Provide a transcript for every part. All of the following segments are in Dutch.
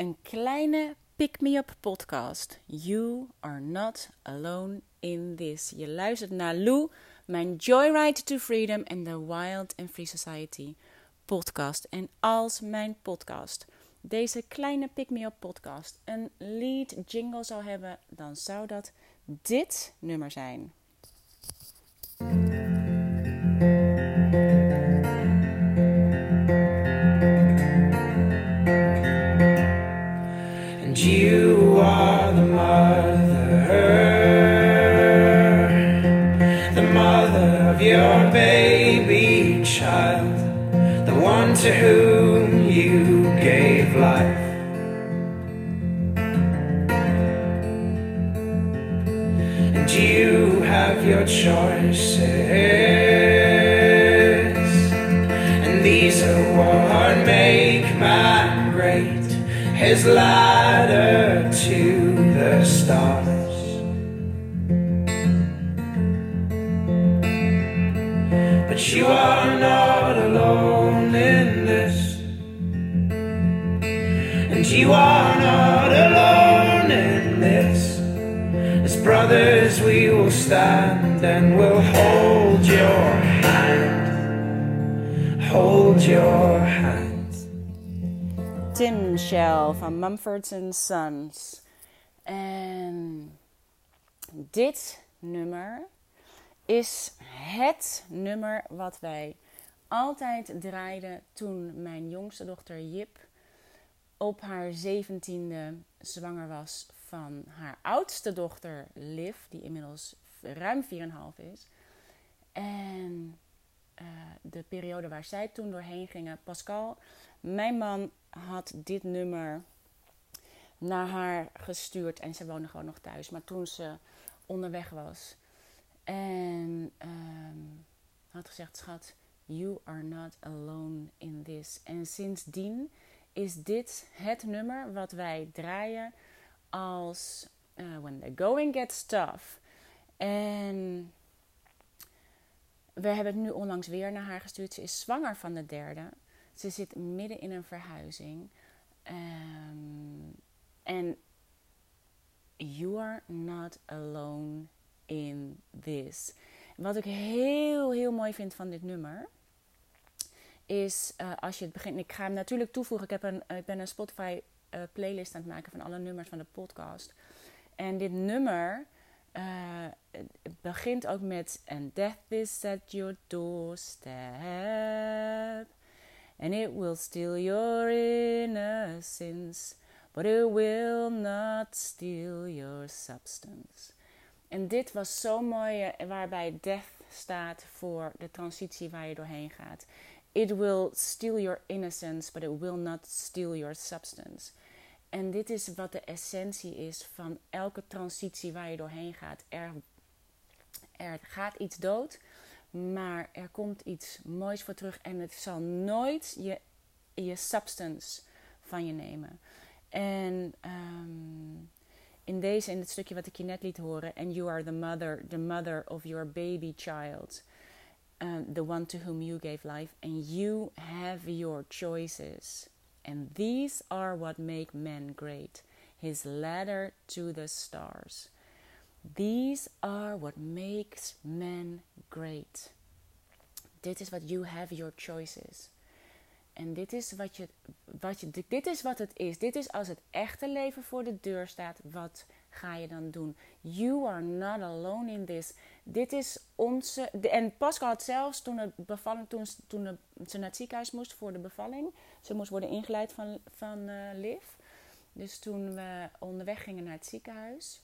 een kleine pick-me-up podcast. You are not alone in this. Je luistert naar Lou, mijn Joyride to Freedom en the Wild and Free Society podcast. En als mijn podcast deze kleine pick-me-up podcast een lead jingle zou hebben, dan zou dat dit nummer zijn. And you are the mother, the mother of your baby child, the one to whom you gave life. And you have your choices, and these are what make man great his to the stars. But you are not alone in this, and you are not alone in this. As brothers, we will stand and we'll hold your hand, hold your hand. Tim Shell van Mumford Sons. En dit nummer is het nummer wat wij altijd draaiden toen mijn jongste dochter Jip op haar zeventiende zwanger was van haar oudste dochter Liv, die inmiddels ruim 4,5 is. En uh, de periode waar zij toen doorheen gingen, Pascal, mijn man had dit nummer naar haar gestuurd en ze woonde gewoon nog thuis. Maar toen ze onderweg was en um, had gezegd: Schat, you are not alone in this. En sindsdien is dit het nummer wat wij draaien als uh, When the Going Gets Tough. En we hebben het nu onlangs weer naar haar gestuurd. Ze is zwanger van de derde. Ze zit midden in een verhuizing. Um, en you are not alone in this. Wat ik heel, heel mooi vind van dit nummer. Is uh, als je het begint. Ik ga hem natuurlijk toevoegen. Ik, heb een, ik ben een Spotify uh, playlist aan het maken van alle nummers van de podcast. En dit nummer. Het begint ook met And death is at your doorstep And it will steal your innocence But it will not steal your substance En dit was zo mooi waarbij death staat voor de transitie waar je doorheen gaat It will steal your innocence But it will not steal your substance en dit is wat de essentie is van elke transitie waar je doorheen gaat. Er, er gaat iets dood, maar er komt iets moois voor terug. En het zal nooit je, je substance van je nemen. En um, in deze, in het stukje wat ik je net liet horen. And you are the mother, the mother of your baby child. Um, the one to whom you gave life. And you have your choices. And these are what make man great. His ladder to the stars. These are what makes men great. Dit is wat you have your choices. En dit is wat, je, wat je, dit is wat het is. Dit is als het echte leven voor de deur staat. Wat ga je dan doen? You are not alone in this. Dit is onze. En Pascal had zelfs toen, het bevalling, toen, toen ze naar het ziekenhuis moest voor de bevalling. Ze moest worden ingeleid van, van uh, Liv. Dus toen we onderweg gingen naar het ziekenhuis.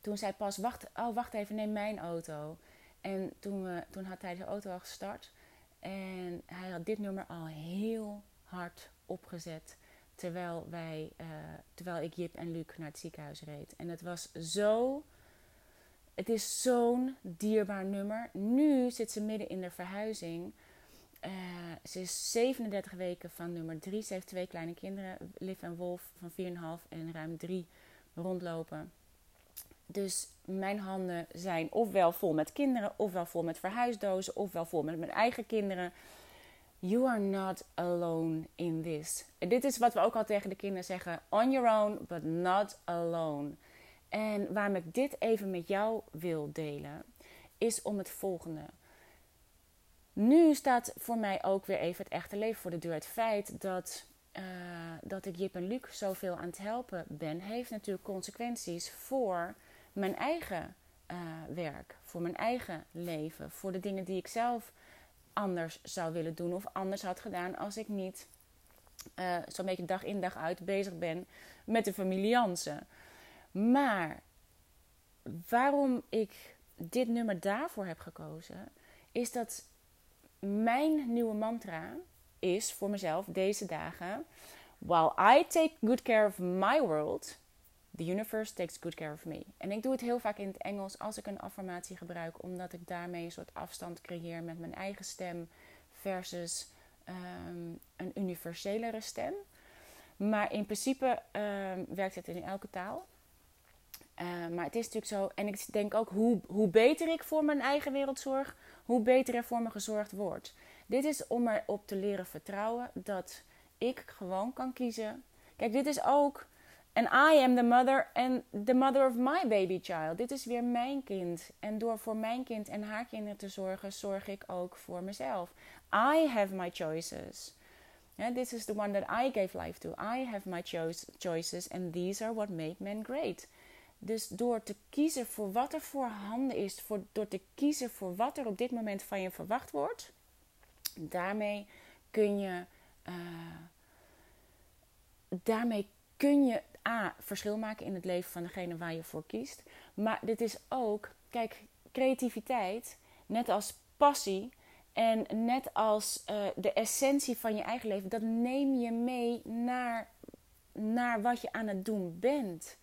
Toen zei Pas: wacht, oh, wacht even, neem mijn auto. En toen, we, toen had hij de auto al gestart. En hij had dit nummer al heel hard opgezet. Terwijl, wij, uh, terwijl ik Jip en Luc naar het ziekenhuis reed. En het was zo. Het is zo'n dierbaar nummer. Nu zit ze midden in de verhuizing. Uh, ze is 37 weken van nummer 3. Ze heeft twee kleine kinderen, Liv en Wolf, van 4,5 en ruim 3 rondlopen. Dus mijn handen zijn ofwel vol met kinderen, ofwel vol met verhuisdozen, ofwel vol met mijn eigen kinderen. You are not alone in this. Dit is wat we ook al tegen de kinderen zeggen: on your own, but not alone. En waarom ik dit even met jou wil delen, is om het volgende. Nu staat voor mij ook weer even het echte leven voor de deur. Het feit dat, uh, dat ik Jip en Luc zoveel aan het helpen ben, heeft natuurlijk consequenties voor mijn eigen uh, werk, voor mijn eigen leven, voor de dingen die ik zelf anders zou willen doen of anders had gedaan als ik niet uh, zo'n beetje dag in dag uit bezig ben met de familie Jansen. Maar waarom ik dit nummer daarvoor heb gekozen, is dat mijn nieuwe mantra is voor mezelf deze dagen: While I take good care of my world, the universe takes good care of me. En ik doe het heel vaak in het Engels als ik een affirmatie gebruik, omdat ik daarmee een soort afstand creëer met mijn eigen stem versus um, een universelere stem. Maar in principe um, werkt het in elke taal. Uh, maar het is natuurlijk zo, en ik denk ook hoe, hoe beter ik voor mijn eigen wereld zorg, hoe beter er voor me gezorgd wordt. Dit is om erop te leren vertrouwen dat ik gewoon kan kiezen. Kijk, dit is ook. En I am the mother and the mother of my baby child. Dit is weer mijn kind. En door voor mijn kind en haar kinderen te zorgen, zorg ik ook voor mezelf. I have my choices. This is the one that I gave life to. I have my choice, choices and these are what make men great. Dus door te kiezen voor wat er voorhanden is, voor, door te kiezen voor wat er op dit moment van je verwacht wordt, daarmee kun je, uh, daarmee kun je A, verschil maken in het leven van degene waar je voor kiest. Maar dit is ook, kijk, creativiteit, net als passie en net als uh, de essentie van je eigen leven, dat neem je mee naar, naar wat je aan het doen bent.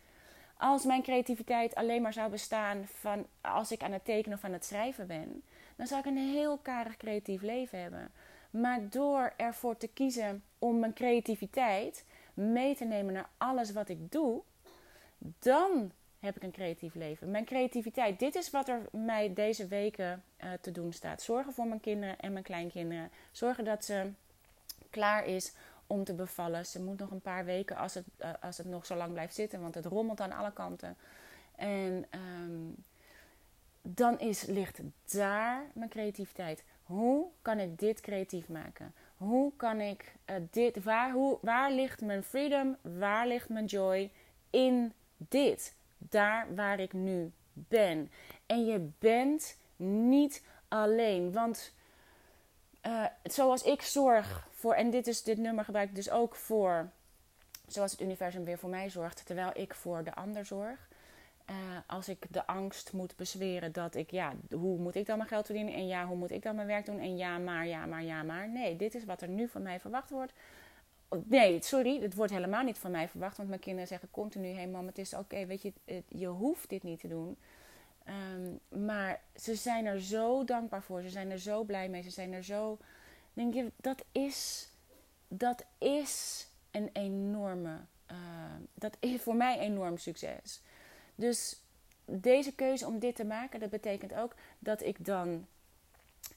Als mijn creativiteit alleen maar zou bestaan van als ik aan het tekenen of aan het schrijven ben, dan zou ik een heel karig creatief leven hebben. Maar door ervoor te kiezen om mijn creativiteit mee te nemen naar alles wat ik doe, dan heb ik een creatief leven. Mijn creativiteit, dit is wat er mij deze weken uh, te doen staat. Zorgen voor mijn kinderen en mijn kleinkinderen. Zorgen dat ze klaar is om te bevallen. Ze moet nog een paar weken als het, uh, als het nog zo lang blijft zitten, want het rommelt aan alle kanten. En um, dan is, ligt daar mijn creativiteit. Hoe kan ik dit creatief maken? Hoe kan ik uh, dit, waar, hoe, waar ligt mijn freedom? Waar ligt mijn joy? In dit. Daar waar ik nu ben. En je bent niet alleen. Want uh, zoals ik zorg voor, en dit, is, dit nummer gebruik ik dus ook voor, zoals het universum weer voor mij zorgt, terwijl ik voor de ander zorg. Uh, als ik de angst moet bezweren dat ik, ja, hoe moet ik dan mijn geld verdienen? En ja, hoe moet ik dan mijn werk doen? En ja, maar, ja, maar, ja, maar. Nee, dit is wat er nu van mij verwacht wordt. Nee, sorry, het wordt helemaal niet van mij verwacht. Want mijn kinderen zeggen continu: hé hey mam, het is oké, weet je, je hoeft dit niet te doen. Um, maar ze zijn er zo dankbaar voor. Ze zijn er zo blij mee. Ze zijn er zo. Denk je, dat is. Dat is een enorme. Uh, dat is voor mij enorm succes. Dus deze keuze om dit te maken, dat betekent ook dat ik dan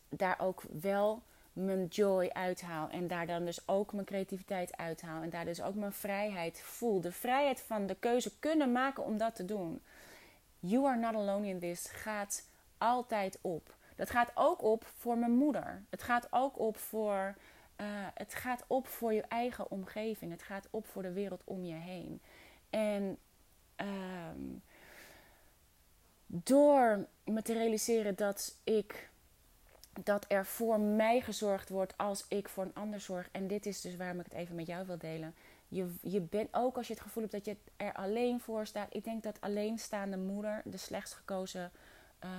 daar ook wel mijn joy uithaal. En daar dan dus ook mijn creativiteit uithaal. En daar dus ook mijn vrijheid voel. De vrijheid van de keuze kunnen maken om dat te doen. You are not alone in this gaat altijd op. Dat gaat ook op voor mijn moeder. Het gaat ook op voor, uh, het gaat op voor je eigen omgeving. Het gaat op voor de wereld om je heen. En um, door me te realiseren dat ik dat er voor mij gezorgd wordt als ik voor een ander zorg. En dit is dus waarom ik het even met jou wil delen. Je, je bent ook als je het gevoel hebt dat je er alleen voor staat. Ik denk dat alleenstaande moeder de slechtst gekozen uh,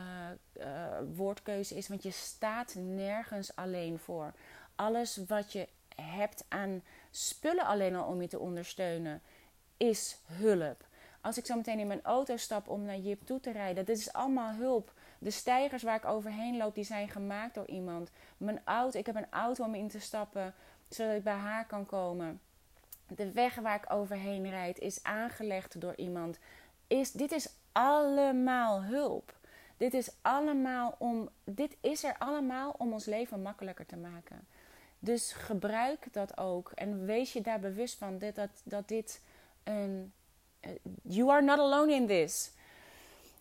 uh, woordkeuze is. Want je staat nergens alleen voor. Alles wat je hebt aan spullen alleen al om je te ondersteunen, is hulp. Als ik zo meteen in mijn auto stap om naar Jip toe te rijden, dit is allemaal hulp. De stijgers waar ik overheen loop, die zijn gemaakt door iemand. Mijn auto, ik heb een auto om in te stappen, zodat ik bij haar kan komen. De weg waar ik overheen rijd is aangelegd door iemand. Is, dit is allemaal hulp. Dit is allemaal om. Dit is er allemaal om ons leven makkelijker te maken. Dus gebruik dat ook en wees je daar bewust van dat, dat, dat dit een. You are not alone in this.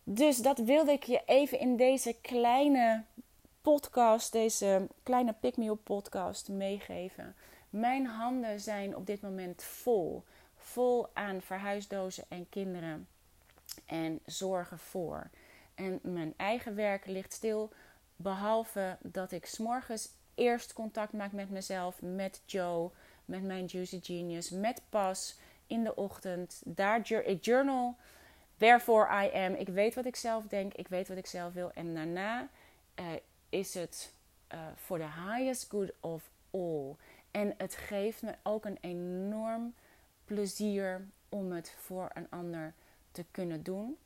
Dus dat wilde ik je even in deze kleine podcast, deze kleine Pick Me Up podcast meegeven. Mijn handen zijn op dit moment vol. Vol aan verhuisdozen en kinderen. En zorgen voor. En mijn eigen werk ligt stil. Behalve dat ik s'morgens eerst contact maak met mezelf, met Joe, met mijn Juicy Genius, met Pas in de ochtend. Daar ik journal. Therefore I am. Ik weet wat ik zelf denk. Ik weet wat ik zelf wil. En daarna uh, is het voor uh, the highest good of all. En het geeft me ook een enorm plezier om het voor een ander te kunnen doen.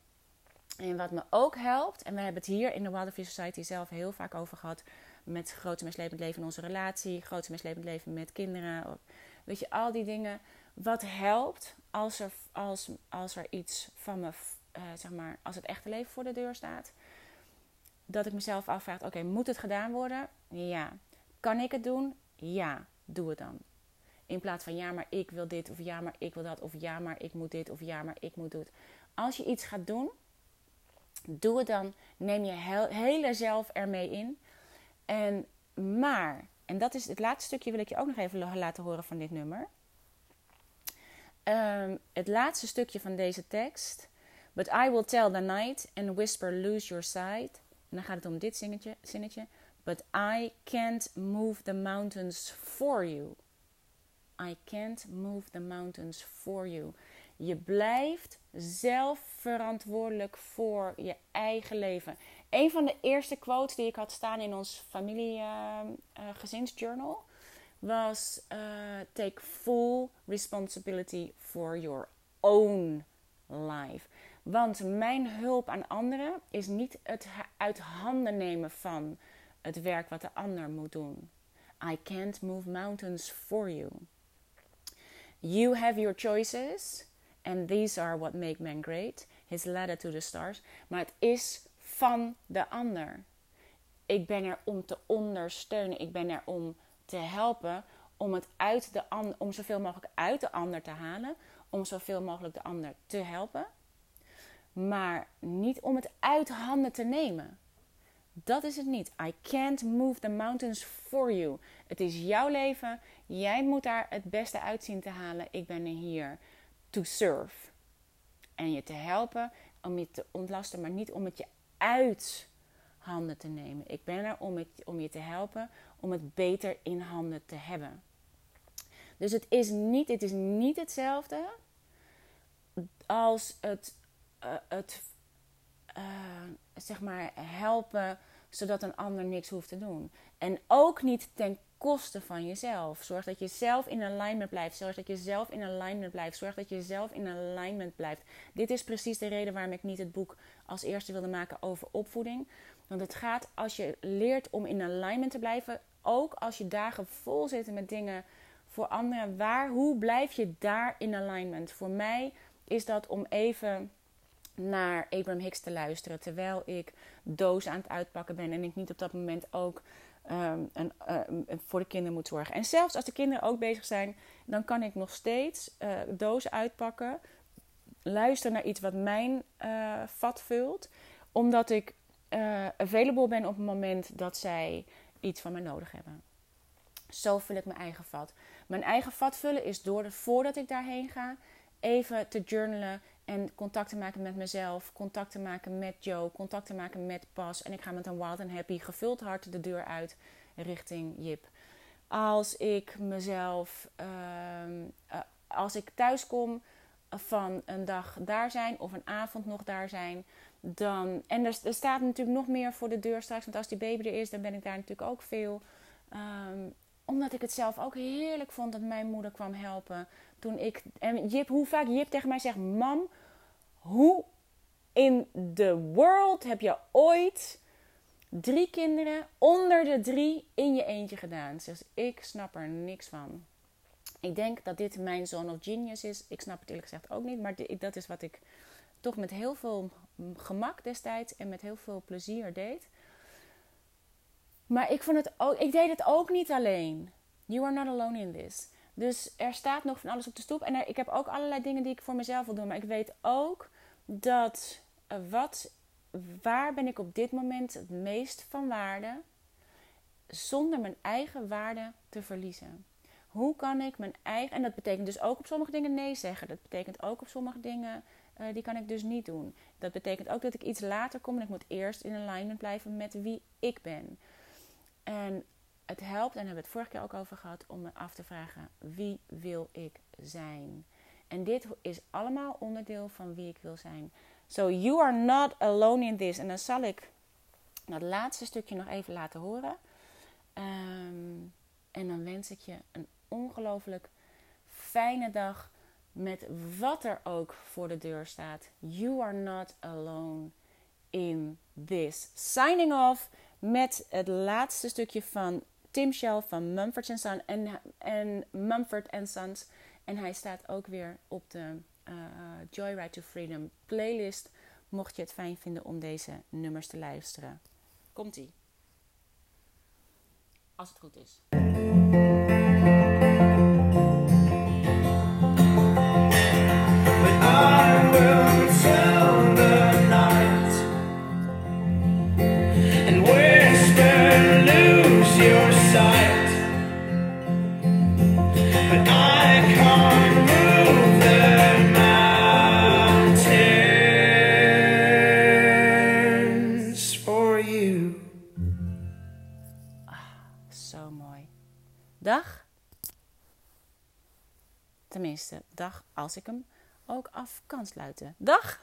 En wat me ook helpt, en we hebben het hier in de Wildlife Society zelf heel vaak over gehad, met grote meeslepend leven in onze relatie, grote meeslepend leven met kinderen, weet je, al die dingen. Wat helpt als er, als, als er iets van me, uh, zeg maar, als het echte leven voor de deur staat, dat ik mezelf afvraag: oké, moet het gedaan worden? Ja. Kan ik het doen? Ja, doe het dan. In plaats van ja, maar ik wil dit, of ja, maar ik wil dat, of ja, maar ik moet dit, of ja, maar ik moet dit. Als je iets gaat doen, doe het dan. Neem je hele zelf ermee in. En maar, en dat is het laatste stukje, wil ik je ook nog even laten horen van dit nummer. Um, het laatste stukje van deze tekst. But I will tell the night and whisper, lose your sight. En dan gaat het om dit zinnetje. zinnetje. But I can't move the mountains for you. I can't move the mountains for you. Je blijft zelf verantwoordelijk voor je eigen leven. Een van de eerste quotes die ik had staan in ons familie-gezinsjournal uh, uh, was: uh, Take full responsibility for your own life. Want mijn hulp aan anderen is niet het uit handen nemen van het werk wat de ander moet doen. I can't move mountains for you. You have your choices, and these are what make men great. His ladder to the stars. Maar het is van de ander. Ik ben er om te ondersteunen. Ik ben er om te helpen. Om het uit de ander, om zoveel mogelijk uit de ander te halen. Om zoveel mogelijk de ander te helpen. Maar niet om het uit handen te nemen. Dat is het niet. I can't move the mountains for you. Het is jouw leven. Jij moet daar het beste uit zien te halen. Ik ben er hier to serve. En je te helpen om je te ontlasten, maar niet om het je uit handen te nemen. Ik ben er om, het, om je te helpen om het beter in handen te hebben. Dus het is niet, het is niet hetzelfde als het, uh, het uh, zeg maar helpen zodat een ander niks hoeft te doen. En ook niet ten koste van jezelf. Zorg dat je zelf in alignment blijft. Zorg dat je zelf in alignment blijft. Zorg dat je zelf in alignment blijft. Dit is precies de reden waarom ik niet het boek als eerste wilde maken over opvoeding. Want het gaat als je leert om in alignment te blijven. Ook als je dagen vol zitten met dingen voor anderen. Waar, hoe blijf je daar in alignment? Voor mij is dat om even naar Abraham Hicks te luisteren. Terwijl ik doos aan het uitpakken ben. En ik niet op dat moment ook um, een, uh, voor de kinderen moet zorgen. En zelfs als de kinderen ook bezig zijn, dan kan ik nog steeds uh, doos uitpakken. Luisteren naar iets wat mijn uh, vat vult. Omdat ik available ben op het moment dat zij iets van mij nodig hebben. Zo vul ik mijn eigen vat. Mijn eigen vat vullen is door voordat ik daarheen ga, even te journalen en contact te maken met mezelf, contact te maken met Joe, contact te maken met Pas. En ik ga met een wild and happy, gevuld hart de deur uit richting Jip. Als ik mezelf, uh, als ik thuis kom van een dag daar zijn of een avond nog daar zijn, dan. En er, staat natuurlijk nog meer voor de deur straks, want als die baby er is, dan ben ik daar natuurlijk ook veel. Um, omdat ik het zelf ook heerlijk vond dat mijn moeder kwam helpen. Toen ik. En Jip, hoe vaak Jip tegen mij zegt: Mam, hoe in the world heb je ooit drie kinderen onder de drie in je eentje gedaan? Dus ik snap er niks van. Ik denk dat dit mijn zone of genius is. Ik snap het eerlijk gezegd ook niet. Maar dat is wat ik toch met heel veel gemak destijds en met heel veel plezier deed. Maar ik, vond het ook, ik deed het ook niet alleen. You are not alone in this. Dus er staat nog van alles op de stoep. En ik heb ook allerlei dingen die ik voor mezelf wil doen. Maar ik weet ook dat uh, wat, waar ben ik op dit moment het meest van waarde zonder mijn eigen waarde te verliezen. Hoe kan ik mijn eigen. En dat betekent dus ook op sommige dingen nee zeggen. Dat betekent ook op sommige dingen. Uh, die kan ik dus niet doen. Dat betekent ook dat ik iets later kom en ik moet eerst in alignment blijven met wie ik ben. En het helpt, en daar hebben we het vorige keer ook over gehad, om me af te vragen: wie wil ik zijn? En dit is allemaal onderdeel van wie ik wil zijn. So you are not alone in this. En dan zal ik dat laatste stukje nog even laten horen. Um, en dan wens ik je een ongelooflijk fijne dag met wat er ook voor de deur staat. You are not alone in this. Signing off met het laatste stukje van Tim Shell van Mumford Son en, en Mumford Sons. En hij staat ook weer op de uh, Joyride to Freedom playlist. Mocht je het fijn vinden om deze nummers te luisteren. Komt-ie. Als het goed is. Als ik hem ook af kan sluiten. Dag!